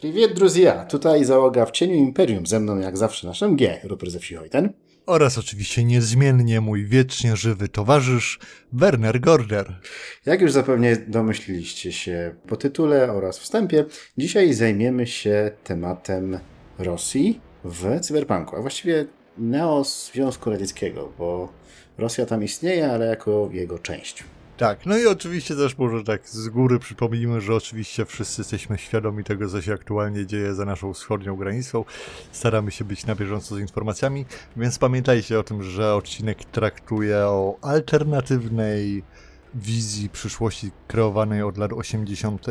Привет, друзья! Tutaj załoga w cieniu Imperium. Ze mną jak zawsze nasz MG, Rupert ze wsi Hojten. Oraz oczywiście niezmiennie mój wiecznie żywy towarzysz Werner Gorder. Jak już zapewne domyśliliście się po tytule oraz wstępie, dzisiaj zajmiemy się tematem Rosji w cyberpunku, a właściwie Neo Związku Radzieckiego, bo Rosja tam istnieje, ale jako jego część. Tak, no i oczywiście też może tak z góry przypomnijmy, że oczywiście wszyscy jesteśmy świadomi tego, co się aktualnie dzieje za naszą wschodnią granicą. Staramy się być na bieżąco z informacjami, więc pamiętajcie o tym, że odcinek traktuje o alternatywnej wizji przyszłości kreowanej od lat 80.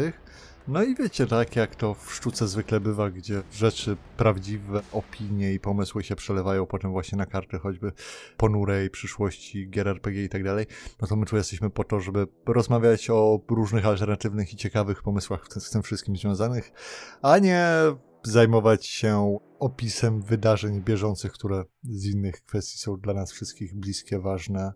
No i wiecie, tak jak to w sztuce zwykle bywa, gdzie rzeczy prawdziwe, opinie i pomysły się przelewają potem właśnie na karty choćby ponurej przyszłości, gier RPG i tak dalej, no to my tu jesteśmy po to, żeby rozmawiać o różnych alternatywnych i ciekawych pomysłach z tym wszystkim związanych, a nie zajmować się opisem wydarzeń bieżących, które z innych kwestii są dla nas wszystkich bliskie, ważne.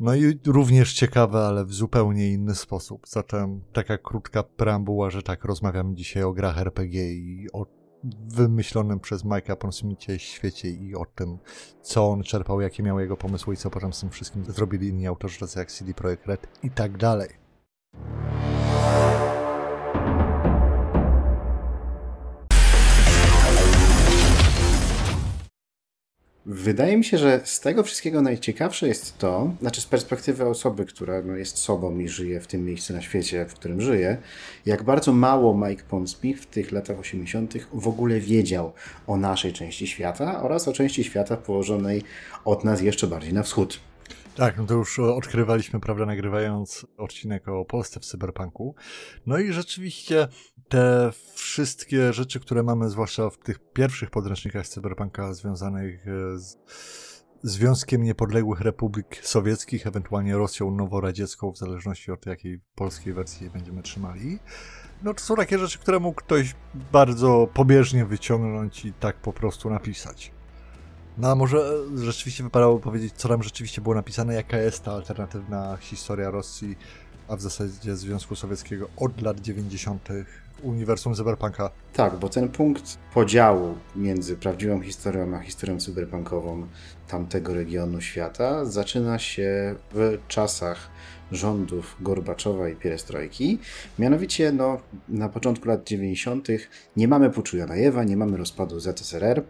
No i również ciekawe, ale w zupełnie inny sposób. Zatem taka krótka preambuła, że tak rozmawiamy dzisiaj o grach RPG i o wymyślonym przez Mike'a Ponsmicie świecie i o tym, co on czerpał, jakie miały jego pomysły i co potem z tym wszystkim zrobili inni autorzy, tacy jak CD Projekt Red i tak dalej. Wydaje mi się, że z tego wszystkiego najciekawsze jest to, znaczy z perspektywy osoby, która no, jest sobą i żyje w tym miejscu na świecie, w którym żyje, jak bardzo mało Mike Ponsmith w tych latach 80. w ogóle wiedział o naszej części świata oraz o części świata położonej od nas jeszcze bardziej na wschód. Tak, no to już odkrywaliśmy, prawda, nagrywając odcinek o Polsce w cyberpunku. No i rzeczywiście te wszystkie rzeczy, które mamy, zwłaszcza w tych pierwszych podręcznikach cyberpunka związanych e, z Związkiem Niepodległych Republik Sowieckich, ewentualnie Rosją Noworadziecką, w zależności od jakiej polskiej wersji będziemy trzymali. No to są takie rzeczy, które mógł ktoś bardzo pobieżnie wyciągnąć i tak po prostu napisać. No a może rzeczywiście wypadało powiedzieć, co tam rzeczywiście było napisane, jaka jest ta alternatywna historia Rosji, a w zasadzie Związku Sowieckiego od lat 90. uniwersum cyberpunka. Tak, bo ten punkt podziału między prawdziwą historią a historią cyberpunkową tamtego regionu świata zaczyna się w czasach rządów Gorbaczowa i Pierestrojki. Mianowicie no, na początku lat 90. nie mamy puczu Janajewa, nie mamy rozpadu ZSRR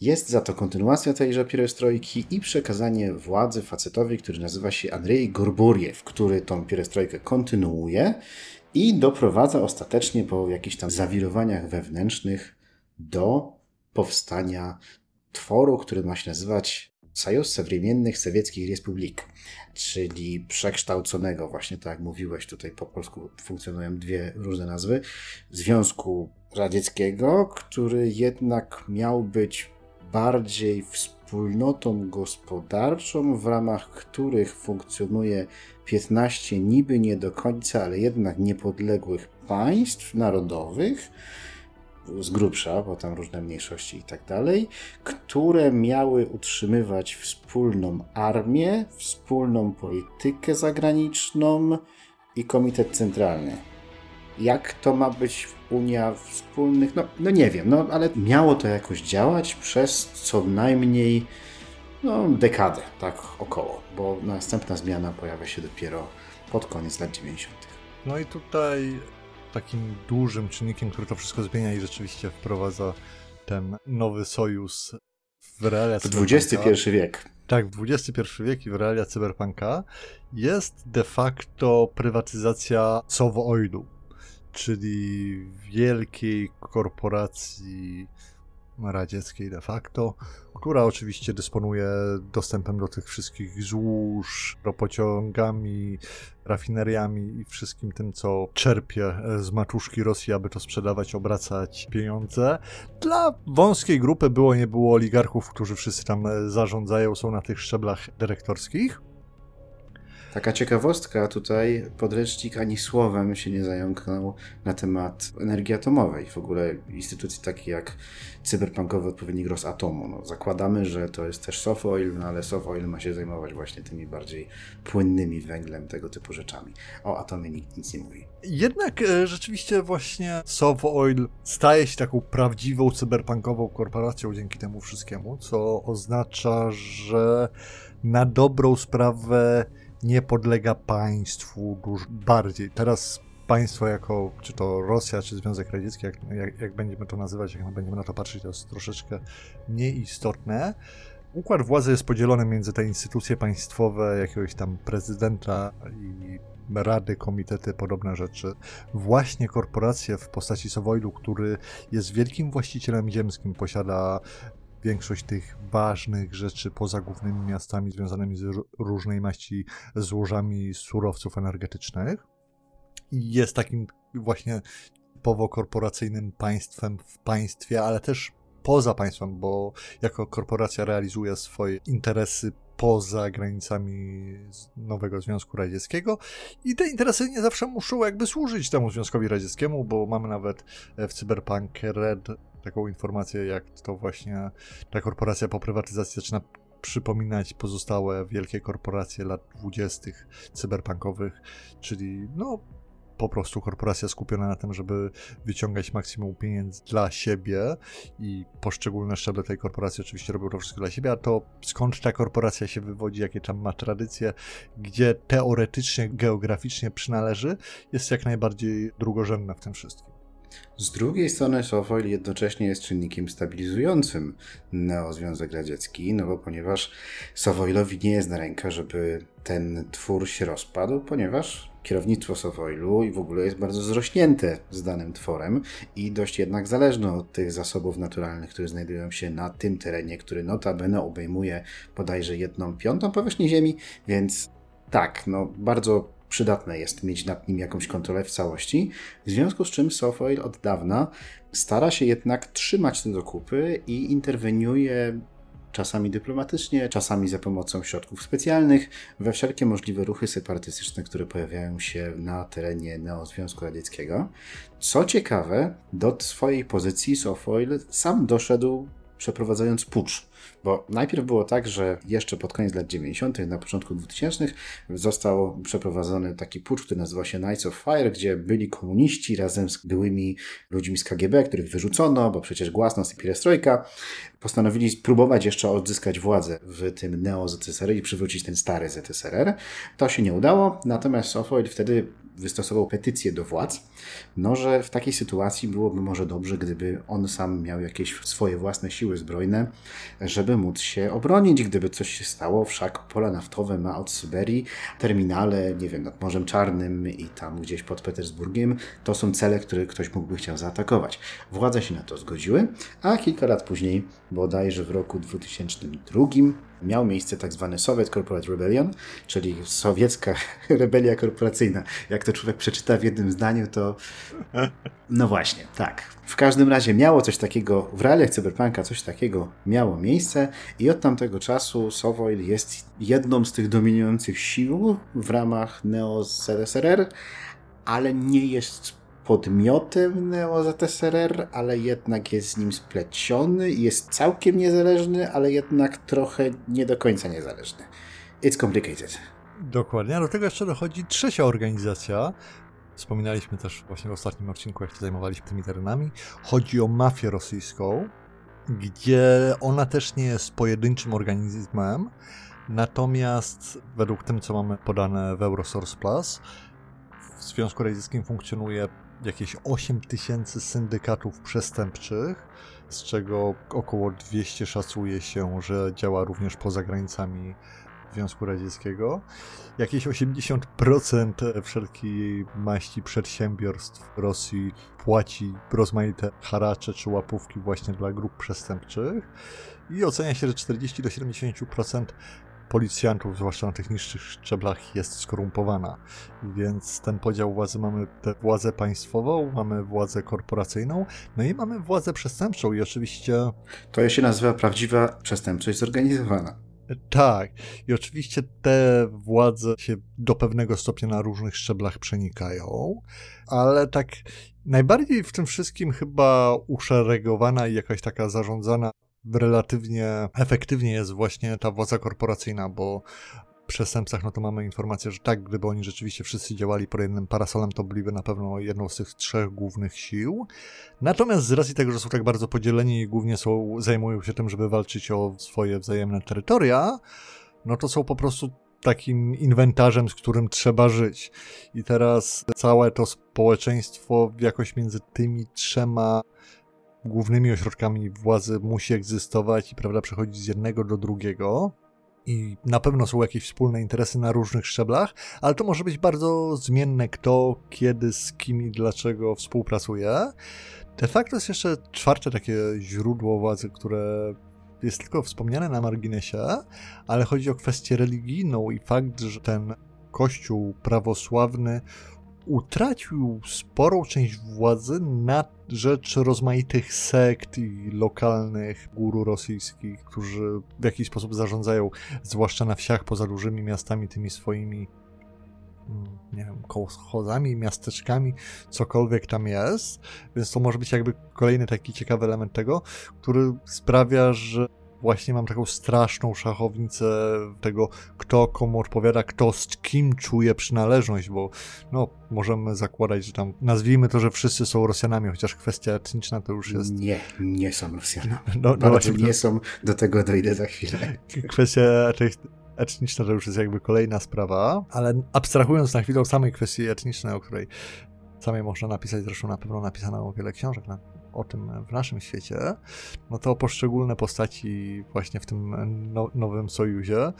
jest za to kontynuacja tejże pierestrojki i przekazanie władzy facetowi, który nazywa się Andrzej Gorburiew, który tą pierestrojkę kontynuuje i doprowadza ostatecznie po jakichś tam zawirowaniach wewnętrznych do powstania tworu, który ma się nazywać Sojusz Sowremiennych Sowieckich Republik, czyli przekształconego, właśnie tak jak mówiłeś, tutaj po polsku funkcjonują dwie różne nazwy, Związku Radzieckiego, który jednak miał być bardziej wspólnotą gospodarczą, w ramach których funkcjonuje 15 niby nie do końca, ale jednak niepodległych państw narodowych, z grubsza, bo tam różne mniejszości i tak dalej, które miały utrzymywać wspólną armię, wspólną politykę zagraniczną i komitet centralny. Jak to ma być Unia Wspólnych? No, no nie wiem, no ale miało to jakoś działać przez co najmniej no, dekadę, tak około, bo następna zmiana pojawia się dopiero pod koniec lat 90. No i tutaj takim dużym czynnikiem, który to wszystko zmienia i rzeczywiście wprowadza ten nowy sojusz w realia W XXI wiek. Tak, w XXI wiek i w realia cyberpunka jest de facto prywatyzacja Sowoidu czyli wielkiej korporacji radzieckiej de facto, która oczywiście dysponuje dostępem do tych wszystkich złóż, ropociągami, rafineriami i wszystkim tym, co czerpie z maczuszki Rosji, aby to sprzedawać, obracać pieniądze. Dla wąskiej grupy było nie było oligarchów, którzy wszyscy tam zarządzają, są na tych szczeblach dyrektorskich. Taka ciekawostka tutaj, podręcznik ani słowem się nie zająknął na temat energii atomowej. W ogóle instytucji takie jak cyberpunkowy odpowiednik Rosatomu. No, zakładamy, że to jest też Sofoil, no ale Sofoil ma się zajmować właśnie tymi bardziej płynnymi węglem, tego typu rzeczami. O atomie nikt nic nie mówi. Jednak e, rzeczywiście właśnie Sofoil staje się taką prawdziwą cyberpunkową korporacją dzięki temu wszystkiemu, co oznacza, że na dobrą sprawę nie podlega państwu dużo bardziej. Teraz państwo jako, czy to Rosja, czy Związek Radziecki, jak, jak, jak będziemy to nazywać, jak będziemy na to patrzeć, to jest troszeczkę nieistotne. Układ władzy jest podzielony między te instytucje państwowe, jakiegoś tam prezydenta i rady, komitety, podobne rzeczy. Właśnie korporacje w postaci Sowoilu, który jest wielkim właścicielem ziemskim, posiada większość tych ważnych rzeczy poza głównymi miastami związanymi z różnej maści złożami surowców energetycznych. I jest takim właśnie typowo korporacyjnym państwem w państwie, ale też poza państwem, bo jako korporacja realizuje swoje interesy poza granicami nowego Związku Radzieckiego i te interesy nie zawsze muszą jakby służyć temu Związkowi Radzieckiemu, bo mamy nawet w Cyberpunk Red taką informację, jak to właśnie ta korporacja po prywatyzacji zaczyna przypominać pozostałe wielkie korporacje lat dwudziestych cyberpunkowych, czyli no po prostu korporacja skupiona na tym, żeby wyciągać maksimum pieniędzy dla siebie i poszczególne szczeble tej korporacji oczywiście robią to wszystko dla siebie, a to skąd ta korporacja się wywodzi, jakie tam ma tradycje, gdzie teoretycznie, geograficznie przynależy, jest jak najbardziej drugorzędne w tym wszystkim. Z drugiej strony Sofoil jednocześnie jest czynnikiem stabilizującym neozwiązek radziecki, no bo ponieważ Sofoilowi nie jest na rękę, żeby ten twór się rozpadł, ponieważ kierownictwo Sofoilu i w ogóle jest bardzo zrośnięte z danym tworem i dość jednak zależne od tych zasobów naturalnych, które znajdują się na tym terenie, który notabene obejmuje bodajże jedną piątą powierzchnię Ziemi, więc tak, no bardzo przydatne jest mieć nad nim jakąś kontrolę w całości, w związku z czym Sofoil od dawna stara się jednak trzymać te dokupy i interweniuje czasami dyplomatycznie, czasami za pomocą środków specjalnych, we wszelkie możliwe ruchy separatystyczne, które pojawiają się na terenie Neozwiązku Radzieckiego. Co ciekawe, do swojej pozycji Sofoil sam doszedł przeprowadzając pucz bo najpierw było tak, że jeszcze pod koniec lat 90., na początku 2000 został przeprowadzony taki pucz, który nazywał się Knights of Fire, gdzie byli komuniści razem z byłymi ludźmi z KGB, których wyrzucono, bo przecież głasnost i pierestrojka, postanowili spróbować jeszcze odzyskać władzę w tym neo-ZSRR i przywrócić ten stary ZSRR. To się nie udało, natomiast Sofoil wtedy wystosował petycję do władz, no że w takiej sytuacji byłoby może dobrze, gdyby on sam miał jakieś swoje własne siły zbrojne, żeby móc się obronić, gdyby coś się stało. Wszak pola naftowe ma od Syberii terminale, nie wiem, nad Morzem Czarnym i tam gdzieś pod Petersburgiem. To są cele, które ktoś mógłby chciał zaatakować. Władze się na to zgodziły, a kilka lat później, bodajże w roku 2002, miał miejsce tak zwany Soviet Corporate Rebellion, czyli sowiecka rebelia korporacyjna. Jak to człowiek przeczyta w jednym zdaniu, to no właśnie, tak. W każdym razie miało coś takiego, w realiach cyberpunka coś takiego miało miejsce i od tamtego czasu Sovoil jest jedną z tych dominujących sił w ramach Neo-ZSRR, ale nie jest podmiotem Neo-ZSRR, ale jednak jest z nim spleciony i jest całkiem niezależny, ale jednak trochę nie do końca niezależny. It's complicated. Dokładnie, a do tego jeszcze dochodzi trzecia organizacja. Wspominaliśmy też właśnie w ostatnim odcinku, jak się zajmowaliśmy tymi terenami. Chodzi o mafię rosyjską, gdzie ona też nie jest pojedynczym organizmem, natomiast według tym, co mamy podane w Eurosource Plus, w Związku Radzieckim funkcjonuje jakieś 8 tysięcy syndykatów przestępczych, z czego około 200 szacuje się, że działa również poza granicami Związku Radzieckiego. Jakieś 80% wszelkiej maści przedsiębiorstw Rosji płaci rozmaite haracze czy łapówki właśnie dla grup przestępczych i ocenia się, że 40 do 70% policjantów, zwłaszcza na tych niższych szczeblach, jest skorumpowana. Więc ten podział władzy mamy tę władzę państwową, mamy władzę korporacyjną, no i mamy władzę przestępczą i oczywiście... To się nazywa prawdziwa przestępczość zorganizowana. Tak. I oczywiście te władze się do pewnego stopnia na różnych szczeblach przenikają, ale tak najbardziej w tym wszystkim chyba uszeregowana i jakaś taka zarządzana relatywnie efektywnie jest właśnie ta władza korporacyjna, bo przestępcach, no to mamy informację, że tak, gdyby oni rzeczywiście wszyscy działali pod jednym parasolem, to byliby na pewno jedną z tych trzech głównych sił. Natomiast z racji tego, że są tak bardzo podzieleni i głównie są, zajmują się tym, żeby walczyć o swoje wzajemne terytoria, no to są po prostu takim inwentarzem, z którym trzeba żyć. I teraz całe to społeczeństwo jakoś między tymi trzema głównymi ośrodkami władzy musi egzystować i prawda przechodzić z jednego do drugiego i na pewno są jakieś wspólne interesy na różnych szczeblach, ale to może być bardzo zmienne, kto, kiedy, z kim i dlaczego współpracuje. De facto jest jeszcze czwarte takie źródło władzy, które jest tylko wspomniane na marginesie, ale chodzi o kwestię religijną i fakt, że ten kościół prawosławny utracił sporą część władzy na rzecz rozmaitych sekt i lokalnych guru rosyjskich, którzy w jakiś sposób zarządzają, zwłaszcza na wsiach poza dużymi miastami, tymi swoimi mm, nie wiem, kołchozami, miasteczkami, cokolwiek tam jest. Więc to może być jakby kolejny taki ciekawy element tego, który sprawia, że właśnie mam taką straszną szachownicę tego, kto komu odpowiada, kto z kim czuje przynależność, bo no, możemy zakładać, że tam nazwijmy to, że wszyscy są Rosjanami, chociaż kwestia etniczna to już jest... Nie, nie są Rosjanami. No, no właśnie, nie są, do tego dojdę za chwilę. Kwestia etniczna to już jest jakby kolejna sprawa, ale abstrahując na chwilę o samej kwestii etnicznej, o której samej można napisać, zresztą na pewno napisano wiele książek na o tym w naszym świecie, no to poszczególne postaci właśnie w tym no, nowym sojuzie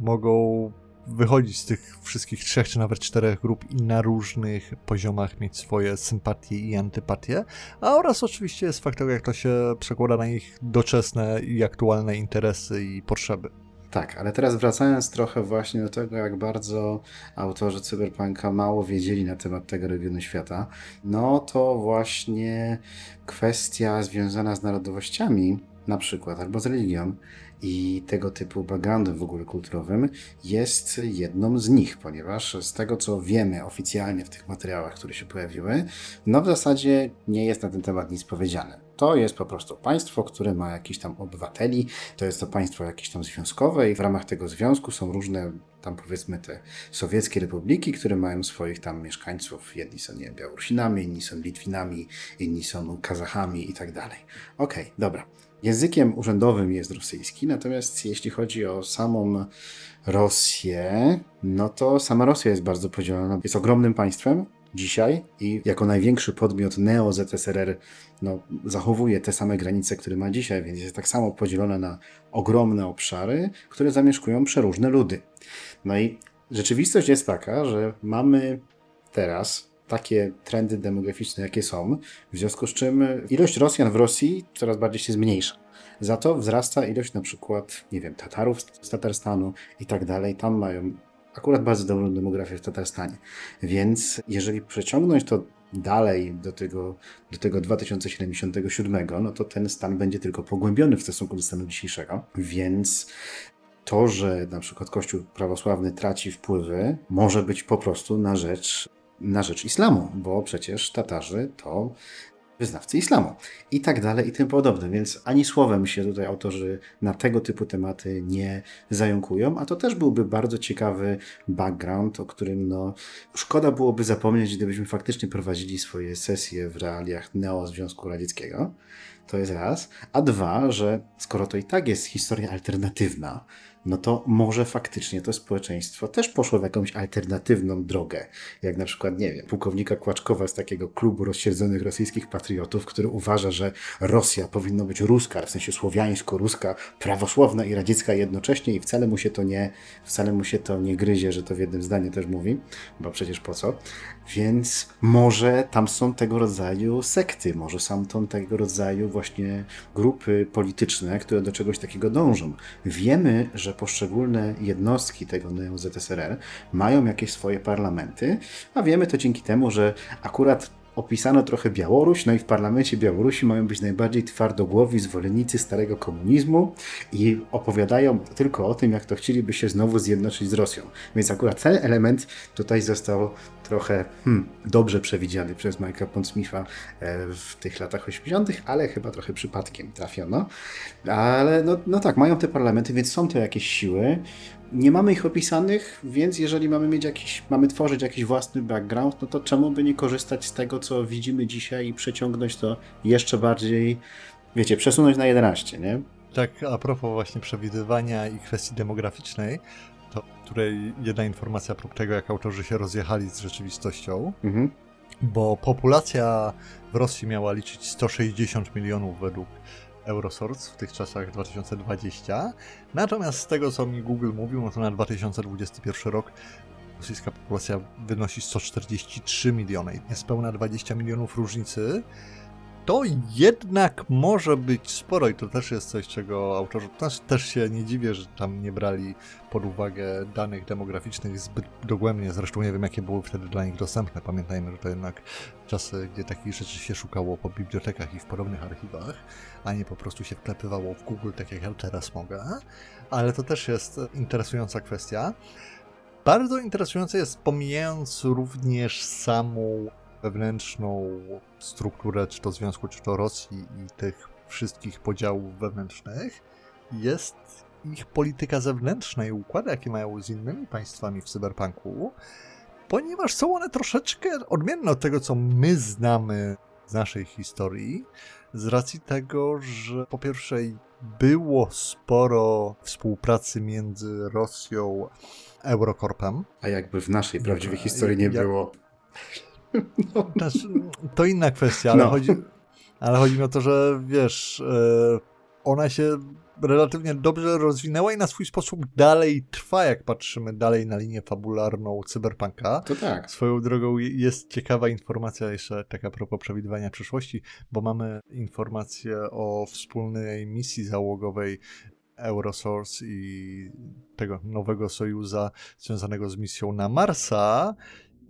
mogą wychodzić z tych wszystkich trzech czy nawet czterech grup i na różnych poziomach mieć swoje sympatie i antypatie, a oraz oczywiście jest fakt tego, jak to się przekłada na ich doczesne i aktualne interesy i potrzeby. Tak, ale teraz wracając trochę właśnie do tego, jak bardzo autorzy Cyberpunka mało wiedzieli na temat tego regionu świata, no to właśnie kwestia związana z narodowościami, na przykład, albo z religią, i tego typu backgroundem w ogóle kulturowym jest jedną z nich, ponieważ z tego co wiemy oficjalnie w tych materiałach, które się pojawiły, no w zasadzie nie jest na ten temat nic powiedziane. To jest po prostu państwo, które ma jakiś tam obywateli, to jest to państwo jakieś tam związkowe i w ramach tego związku są różne tam powiedzmy te sowieckie republiki, które mają swoich tam mieszkańców. Jedni są nie Białorusinami, inni są Litwinami, inni są Kazachami i tak dalej. Okej, okay, dobra. Językiem urzędowym jest rosyjski, natomiast jeśli chodzi o samą Rosję, no to sama Rosja jest bardzo podzielona. Jest ogromnym państwem dzisiaj i jako największy podmiot neo-ZSRR no, zachowuje te same granice, które ma dzisiaj, więc jest tak samo podzielona na ogromne obszary, które zamieszkują przeróżne ludy. No i rzeczywistość jest taka, że mamy teraz takie trendy demograficzne, jakie są, w związku z czym ilość Rosjan w Rosji coraz bardziej się zmniejsza. Za to wzrasta ilość na przykład, nie wiem, Tatarów z Tatarstanu i tak dalej. Tam mają akurat bardzo dobrą demografię w Tatarstanie. Więc jeżeli przeciągnąć to dalej do tego, do tego 2077, no to ten stan będzie tylko pogłębiony w stosunku do stanu dzisiejszego. Więc to, że na przykład Kościół prawosławny traci wpływy, może być po prostu na rzecz na rzecz islamu, bo przecież Tatarzy to wyznawcy islamu i tak dalej i tym podobne. Więc ani słowem się tutaj autorzy na tego typu tematy nie zająkują, a to też byłby bardzo ciekawy background, o którym no, szkoda byłoby zapomnieć, gdybyśmy faktycznie prowadzili swoje sesje w realiach Neo-Związku Radzieckiego. To jest raz. A dwa, że skoro to i tak jest historia alternatywna, no to może faktycznie to społeczeństwo też poszło w jakąś alternatywną drogę. Jak na przykład, nie wiem, pułkownika Kłaczkowa z takiego klubu rozsiedzonych rosyjskich patriotów, który uważa, że Rosja powinna być ruska, w sensie słowiańsko-ruska, prawosławna i radziecka jednocześnie i wcale mu się to nie, wcale mu się to nie gryzie, że to w jednym zdaniu też mówi, bo przecież po co. Więc może tam są tego rodzaju sekty, może są tam tego rodzaju właśnie grupy polityczne, które do czegoś takiego dążą. Wiemy, że poszczególne jednostki tego neo-ZSRR mają jakieś swoje parlamenty, a wiemy to dzięki temu, że akurat opisano trochę Białoruś, no i w parlamencie Białorusi mają być najbardziej twardogłowi zwolennicy starego komunizmu i opowiadają tylko o tym, jak to chcieliby się znowu zjednoczyć z Rosją. Więc akurat ten element tutaj został trochę hmm, dobrze przewidziany przez Mike'a Pondsmitha e, w tych latach 80., ale chyba trochę przypadkiem trafiono. Ale no, no tak, mają te parlamenty, więc są to jakieś siły. Nie mamy ich opisanych, więc jeżeli mamy mieć jakiś, mamy tworzyć jakiś własny background, no to czemu by nie korzystać z tego, co widzimy dzisiaj i przeciągnąć to jeszcze bardziej, wiecie, przesunąć na 11, nie? Tak, a propos właśnie przewidywania i kwestii demograficznej, to której jedna informacja propos tego, jak autorzy się rozjechali z rzeczywistością, mhm. bo populacja w Rosji miała liczyć 160 milionów według Eurosource w tych czasach 2020. Natomiast z tego, co mi Google mówił, to na 2021 rok rosyjska populacja wynosi 143 miliony. Niespełna 20 milionów różnicy to jednak może być sporo i to też jest coś, czego autorzy też, też się nie dziwię, że tam nie brali pod uwagę danych demograficznych zbyt dogłębnie. Zresztą nie wiem, jakie były wtedy dla nich dostępne. Pamiętajmy, że to jednak czasy, gdzie takich rzeczy się szukało po bibliotekach i w podobnych archiwach, a nie po prostu się wklepywało w Google, tak jak ja teraz mogę. Ale to też jest interesująca kwestia. Bardzo interesujące jest, pomijając również samą wewnętrzną strukturę, czy to Związku, czy to Rosji i tych wszystkich podziałów wewnętrznych, jest ich polityka zewnętrzna i układy, jakie mają z innymi państwami w cyberpunku, ponieważ są one troszeczkę odmienne od tego, co my znamy z naszej historii, z racji tego, że po pierwsze było sporo współpracy między Rosją a Eurokorpem. A jakby w naszej prawdziwej historii nie było. No. Znaczy, to inna kwestia, ale, no. chodzi, ale chodzi mi o to, że wiesz, e, ona się relatywnie dobrze rozwinęła i na swój sposób dalej trwa, jak patrzymy dalej na linię fabularną cyberpunka. To tak. Swoją drogą jest ciekawa informacja jeszcze taka propos przewidywania przyszłości, bo mamy informację o wspólnej misji załogowej Eurosource i tego nowego sojuza związanego z misją na Marsa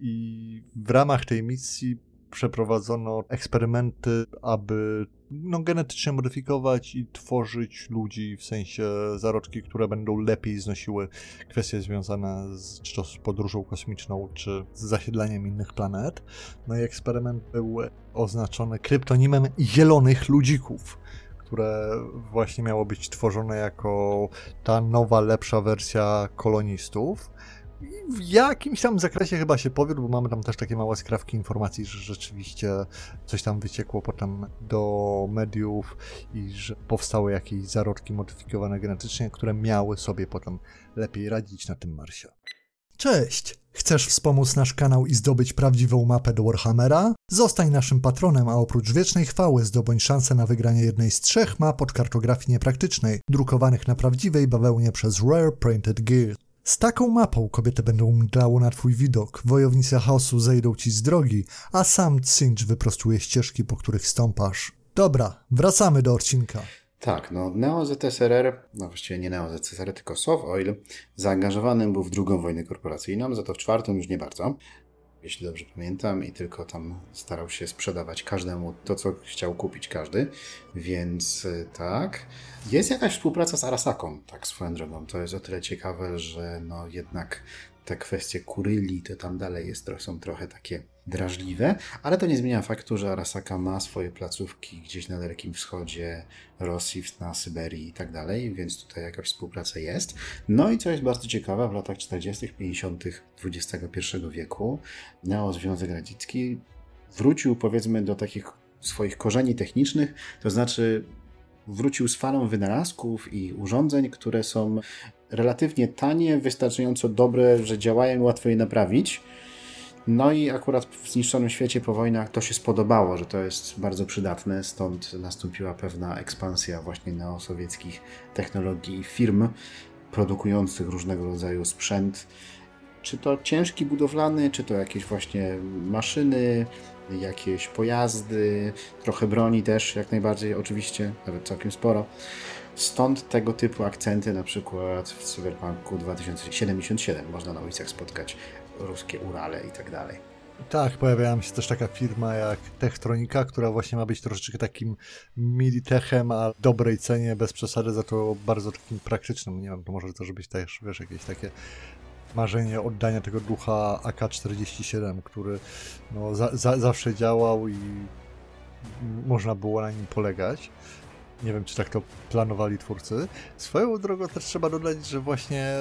i w ramach tej misji przeprowadzono eksperymenty, aby no, genetycznie modyfikować i tworzyć ludzi, w sensie zarodki, które będą lepiej znosiły kwestie związane z, czy to z podróżą kosmiczną, czy z zasiedleniem innych planet. No i eksperyment był oznaczony kryptonimem zielonych ludzików które właśnie miało być tworzone jako ta nowa, lepsza wersja kolonistów w jakimś tam zakresie chyba się powiódł, bo mamy tam też takie małe skrawki informacji, że rzeczywiście coś tam wyciekło potem do mediów i że powstały jakieś zarodki modyfikowane genetycznie, które miały sobie potem lepiej radzić na tym Marsie. Cześć! Chcesz wspomóc nasz kanał i zdobyć prawdziwą mapę do Warhammera? Zostań naszym patronem, a oprócz wiecznej chwały zdobądź szansę na wygranie jednej z trzech map od kartografii niepraktycznej, drukowanych na prawdziwej bawełnie przez Rare Printed Gear. Z taką mapą kobiety będą mdlało na twój widok, wojownicy chaosu zejdą ci z drogi, a sam Cinch wyprostuje ścieżki, po których stąpasz. Dobra, wracamy do odcinka. Tak, no Neo ZSRR, no właściwie nie Neo ZSRR, tylko Soft Oil, zaangażowanym był w drugą wojnę korporacyjną, za to w czwartą już nie bardzo jeśli dobrze pamiętam, i tylko tam starał się sprzedawać każdemu to, co chciał kupić każdy. Więc y, tak. Jest jakaś współpraca z Arasaką, tak swoją drogą. To jest o tyle ciekawe, że no jednak te kwestie kuryli to tam dalej jest, są trochę takie drażliwe, ale to nie zmienia faktu, że Arasaka ma swoje placówki gdzieś na Dalekim Wschodzie, Rosji, na Syberii i tak dalej, więc tutaj jakaś współpraca jest. No i co jest bardzo ciekawe, w latach 40., 50. XXI wieku Neo Związek Radziecki wrócił powiedzmy do takich swoich korzeni technicznych, to znaczy wrócił z falą wynalazków i urządzeń, które są relatywnie tanie, wystarczająco dobre, że działają i łatwo je naprawić. No i akurat w zniszczonym świecie po wojnach to się spodobało, że to jest bardzo przydatne, stąd nastąpiła pewna ekspansja właśnie neosowieckich technologii i firm produkujących różnego rodzaju sprzęt, czy to ciężki budowlany, czy to jakieś właśnie maszyny, jakieś pojazdy, trochę broni też, jak najbardziej oczywiście, nawet całkiem sporo. Stąd tego typu akcenty, na przykład w Cyberpunku 2077 można na ulicach spotkać ruskie Urale i tak dalej. Tak, pojawiała się też taka firma jak Techtronika, która właśnie ma być troszeczkę takim militechem, a dobrej cenie, bez przesady, za to bardzo takim praktycznym. Nie wiem, to może to być też, wiesz, jakieś takie marzenie oddania tego ducha AK-47, który no, za, za, zawsze działał i można było na nim polegać. Nie wiem, czy tak to planowali twórcy. Swoją drogą też trzeba dodać, że właśnie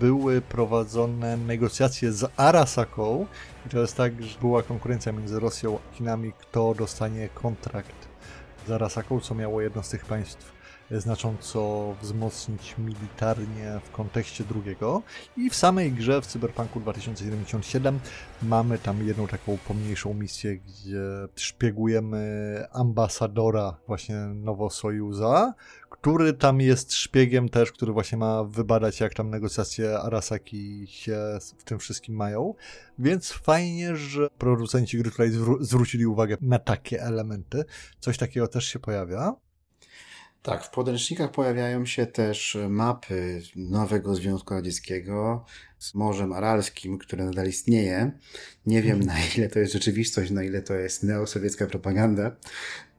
były prowadzone negocjacje z Arasaką i to jest tak, że była konkurencja między Rosją a Chinami, kto dostanie kontrakt z Arasaką, co miało jedno z tych państw znacząco wzmocnić militarnie w kontekście drugiego. I w samej grze w Cyberpunku 2077 mamy tam jedną taką pomniejszą misję, gdzie szpiegujemy ambasadora właśnie Nowosojuza, który tam jest szpiegiem też, który właśnie ma wybadać, jak tam negocjacje Arasaki się w tym wszystkim mają. Więc fajnie, że producenci gry tutaj zwrócili uwagę na takie elementy. Coś takiego też się pojawia. Tak, w podręcznikach pojawiają się też mapy nowego Związku Radzieckiego z Morzem Aralskim, które nadal istnieje. Nie wiem na ile to jest rzeczywistość, na ile to jest neosowiecka propaganda,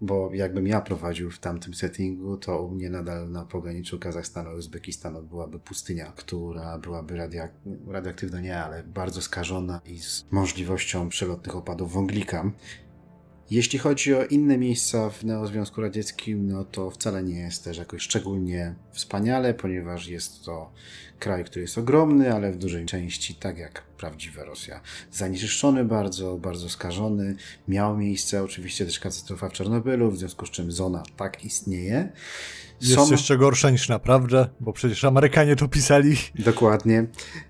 bo jakbym ja prowadził w tamtym settingu, to u mnie nadal na pograniczu Kazachstanu i Uzbekistanu byłaby pustynia, która byłaby radioak radioaktywna nie, ale bardzo skażona i z możliwością przelotnych opadów wąglika. Jeśli chodzi o inne miejsca w Neozwiązku Radzieckim, no to wcale nie jest też jakoś szczególnie wspaniale, ponieważ jest to kraj, który jest ogromny, ale w dużej części, tak jak prawdziwa Rosja, zanieczyszczony bardzo, bardzo skażony. Miało miejsce oczywiście też katastrofa w Czarnobylu, w związku z czym zona tak istnieje. Jest Są... jeszcze gorsza niż naprawdę, bo przecież Amerykanie to pisali. Dokładnie.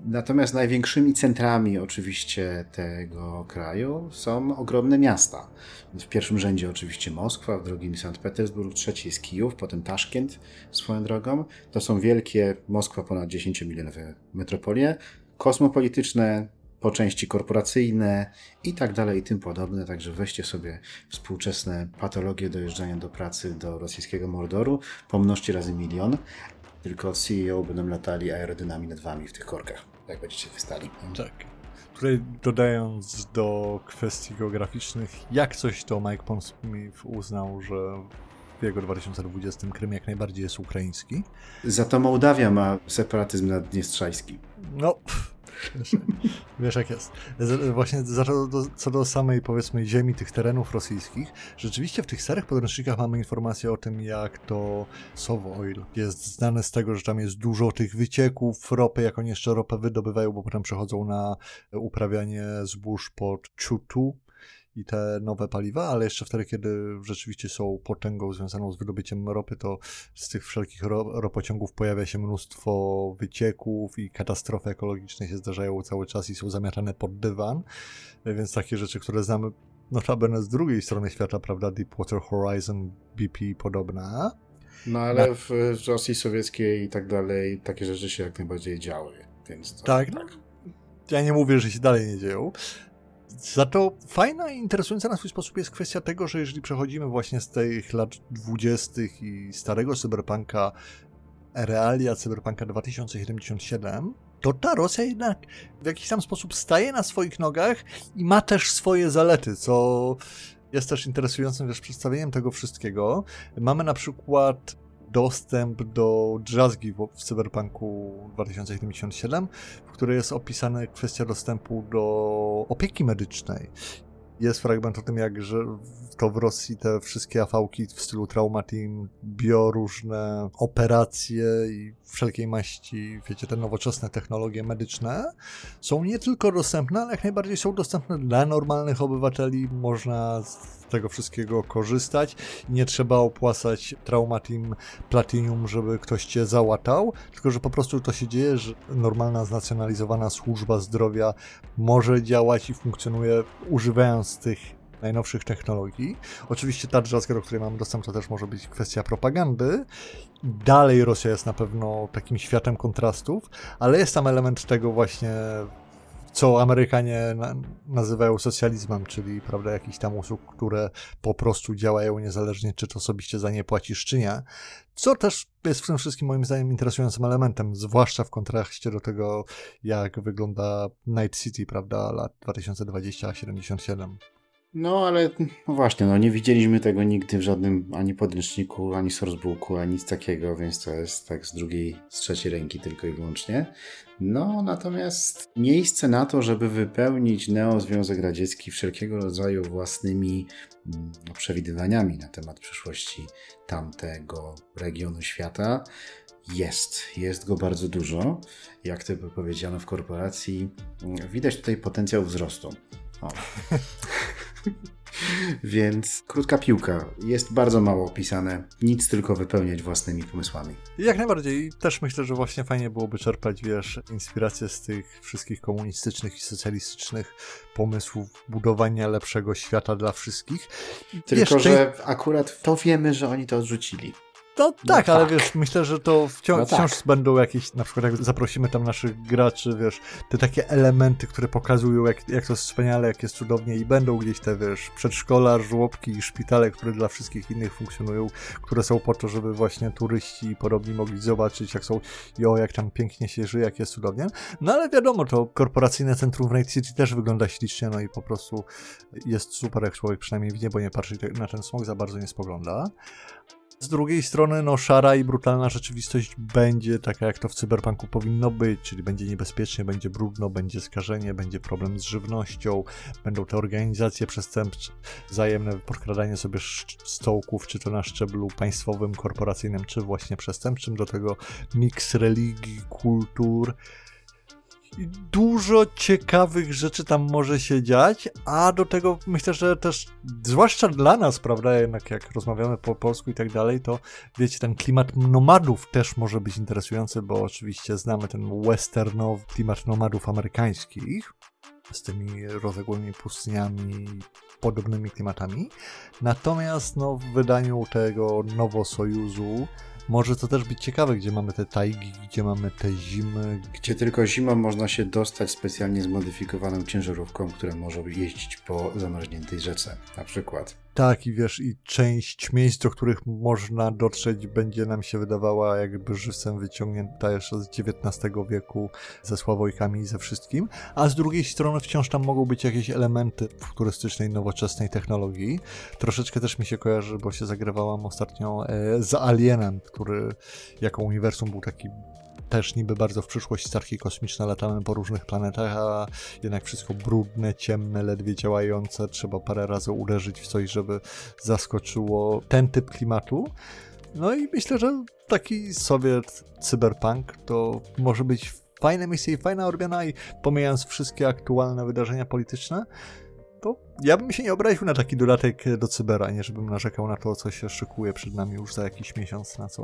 Natomiast największymi centrami oczywiście tego kraju są ogromne miasta. W pierwszym rzędzie oczywiście Moskwa, w drugim Sankt Petersburg, trzeci jest Kijów, potem Taszkent swoją drogą. To są wielkie, Moskwa ponad 10-milionowe metropolie, kosmopolityczne, po części korporacyjne i tak dalej i tym podobne. Także weźcie sobie współczesne patologie dojeżdżania do pracy do rosyjskiego Mordoru, pomnożcie razy milion, tylko CEO będą latali aerodynamidami w tych korkach, jak będziecie wystali. Tak. Tutaj dodając do kwestii geograficznych, jak coś to Mike Pondsmith uznał, że w jego 2020 Krym jak najbardziej jest ukraiński. Za to Mołdawia ma separatyzm naddniestrzański. No, Wiesz jak jest. Właśnie co do samej powiedzmy ziemi, tych terenów rosyjskich, rzeczywiście w tych starych podręcznikach mamy informacje o tym, jak to Oil jest znane z tego, że tam jest dużo tych wycieków ropy, jak oni jeszcze ropę wydobywają, bo potem przechodzą na uprawianie zbóż pod Chutu, i te nowe paliwa, ale jeszcze wtedy, kiedy rzeczywiście są potęgą związaną z wydobyciem ropy, to z tych wszelkich ro ropociągów pojawia się mnóstwo wycieków i katastrofy ekologiczne się zdarzają cały czas i są zamiatane pod dywan, więc takie rzeczy, które znamy notabene z drugiej strony świata, prawda, Deepwater Horizon, BP podobna. No ale Na... w Rosji Sowieckiej i tak dalej takie rzeczy się jak najbardziej działy, więc to, tak. tak. Ja nie mówię, że się dalej nie dzieją, za to fajna i interesująca na swój sposób jest kwestia tego, że jeżeli przechodzimy właśnie z tych lat dwudziestych i starego cyberpunka, realia cyberpunka 2077, to ta Rosja jednak w jakiś tam sposób staje na swoich nogach i ma też swoje zalety, co jest też interesującym wiesz, przedstawieniem tego wszystkiego. Mamy na przykład dostęp do drzazgi w, Cyberpunku 2077, w której jest opisana kwestia dostępu do opieki medycznej. Jest fragment o tym, jak że to w Rosji te wszystkie afałki w stylu Traumatim, bioróżne operacje i wszelkiej maści, wiecie, te nowoczesne technologie medyczne są nie tylko dostępne, ale jak najbardziej są dostępne dla normalnych obywateli. Można z tego wszystkiego korzystać. Nie trzeba opłacać Traumatim Platinum, żeby ktoś cię załatał, tylko że po prostu to się dzieje, że normalna, znacjonalizowana służba zdrowia może działać i funkcjonuje używając tych najnowszych technologii. Oczywiście ta drzazga, do której mamy dostęp, to też może być kwestia propagandy. Dalej Rosja jest na pewno takim światem kontrastów, ale jest tam element tego właśnie co Amerykanie na, nazywają socjalizmem, czyli prawda, jakichś tam usług, które po prostu działają niezależnie, czy to osobiście za nie płacisz, czy nie. Co też jest w tym wszystkim moim zdaniem interesującym elementem, zwłaszcza w kontraście do tego, jak wygląda Night City, prawda, lat 2020-77. No ale no właśnie, no nie widzieliśmy tego nigdy w żadnym ani podręczniku, ani sourcebooku, ani nic takiego, więc to jest tak z drugiej, z trzeciej ręki tylko i wyłącznie. No natomiast miejsce na to, żeby wypełnić Neozwiązek Radziecki wszelkiego rodzaju własnymi no, przewidywaniami na temat przyszłości tamtego regionu świata jest. Jest go bardzo dużo. Jak to powiedziano w korporacji, widać tutaj potencjał wzrostu. O. Więc krótka piłka. Jest bardzo mało opisane. Nic tylko wypełniać własnymi pomysłami. Jak najbardziej. Też myślę, że właśnie fajnie byłoby czerpać, wiesz, inspiracje z tych wszystkich komunistycznych i socjalistycznych pomysłów budowania lepszego świata dla wszystkich. Tylko, wiesz, że akurat to wiemy, że oni to odrzucili. No, no tak, ale tak. wiesz, myślę, że to wciąż, no tak. wciąż będą jakieś, na przykład jak zaprosimy tam naszych graczy, wiesz, te takie elementy, które pokazują, jak, jak to jest wspaniale, jak jest cudownie i będą gdzieś te, wiesz, przedszkola, żłobki i szpitale, które dla wszystkich innych funkcjonują, które są po to, żeby właśnie turyści podobni mogli zobaczyć, jak są, jo, jak tam pięknie się żyje, jak jest cudownie. No ale wiadomo, to korporacyjne centrum w Night City też wygląda ślicznie, no i po prostu jest super, jak człowiek przynajmniej w niebo nie patrzy na ten smog, za bardzo nie spogląda. Z drugiej strony, no, szara i brutalna rzeczywistość będzie taka, jak to w cyberpunku powinno być, czyli będzie niebezpiecznie, będzie brudno, będzie skażenie, będzie problem z żywnością, będą te organizacje przestępcze, wzajemne podkradanie sobie stołków, czy to na szczeblu państwowym, korporacyjnym, czy właśnie przestępczym, do tego miks religii, kultur, dużo ciekawych rzeczy tam może się dziać, a do tego myślę, że też, zwłaszcza dla nas, prawda, jednak jak rozmawiamy po polsku i tak dalej, to wiecie, ten klimat nomadów też może być interesujący, bo oczywiście znamy ten westernowy klimat nomadów amerykańskich z tymi rozległymi pustyniami podobnymi klimatami. Natomiast no, w wydaniu tego Nowosojuzu może to też być ciekawe, gdzie mamy te tajgi, gdzie mamy te zimy. Gdzie tylko zimą można się dostać specjalnie zmodyfikowaną ciężarówką, która może jeździć po zamarzniętej rzece, na przykład. Tak, i wiesz, i część miejsc, do których można dotrzeć, będzie nam się wydawała jakby żywcem wyciągnięta jeszcze z XIX wieku ze Sławojkami i ze wszystkim, a z drugiej strony wciąż tam mogą być jakieś elementy futurystycznej, nowoczesnej technologii. Troszeczkę też mi się kojarzy, bo się zagrywałam ostatnio e, z Alienem, który jako uniwersum był taki też niby bardzo w przyszłość statki kosmiczne latamy po różnych planetach, a jednak wszystko brudne, ciemne, ledwie działające. Trzeba parę razy uderzyć w coś, żeby zaskoczyło ten typ klimatu. No i myślę, że taki Sowiet cyberpunk to może być fajne misje i fajna odmiana i pomijając wszystkie aktualne wydarzenia polityczne, to ja bym się nie obraził na taki dodatek do cybera, nie żebym narzekał na to, co się szykuje przed nami już za jakiś miesiąc, na co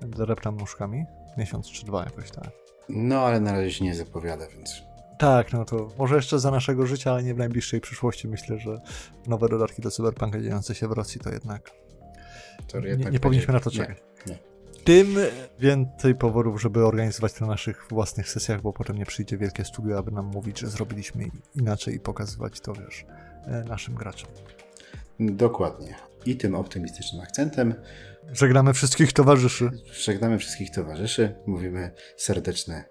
dreptam nóżkami. Miesiąc czy dwa jakoś tak. No, ale na razie się nie zapowiada, więc... Tak, no to może jeszcze za naszego życia, ale nie w najbliższej przyszłości. Myślę, że nowe dodatki do Cyberpunka dziejące się w Rosji to jednak... To nie, nie powinniśmy na to czekać. Nie, nie. Tym więcej powodów, żeby organizować to na naszych własnych sesjach, bo potem nie przyjdzie wielkie studio, aby nam mówić, że zrobiliśmy inaczej i pokazywać to, wiesz, e, naszym graczom. Dokładnie. I tym optymistycznym akcentem Żegnamy wszystkich towarzyszy. Żegnamy wszystkich towarzyszy. Mówimy serdeczne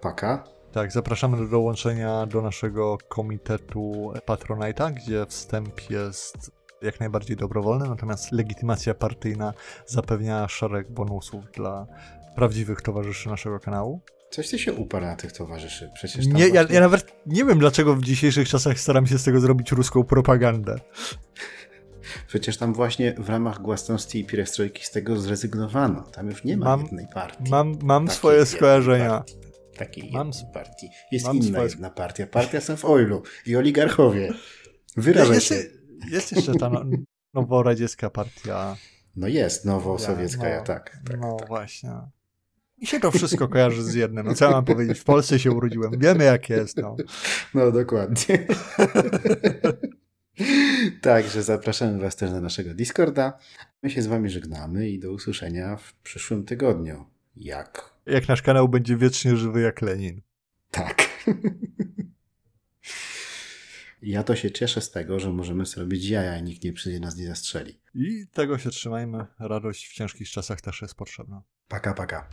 paka. Tak, zapraszamy do dołączenia do naszego komitetu Patronite'a, gdzie wstęp jest jak najbardziej dobrowolny, natomiast legitymacja partyjna zapewnia szereg bonusów dla prawdziwych towarzyszy naszego kanału. Coś ty się uparł na tych towarzyszy. Przecież nie, ja, ja nawet nie wiem, dlaczego w dzisiejszych czasach staram się z tego zrobić ruską propagandę. Przecież tam właśnie w ramach głasności i pirestrojki z tego zrezygnowano. Tam już nie ma mam, jednej partii. Mam, mam swoje skojarzenia. Takiej mam, partii. Jest inna swoje... jedna partia. Partia są w Oilu i oligarchowie. Wyrażaj jest, się. Jest jeszcze ta no, noworadziecka partia. No jest, nowosowiecka, ja, no, tak, tak. No tak. właśnie. I się to wszystko kojarzy z jednym. No co ja mam powiedzieć? W Polsce się urodziłem. Wiemy jak jest. No, no dokładnie. Także zapraszamy Was też na naszego Discorda. My się z Wami żegnamy i do usłyszenia w przyszłym tygodniu. Jak? Jak nasz kanał będzie wiecznie żywy jak Lenin. Tak. Ja to się cieszę z tego, że możemy zrobić jaja i nikt nie przyjdzie nas nie zastrzeli. I tego się trzymajmy. Radość w ciężkich czasach też jest potrzebna. Paka, paka.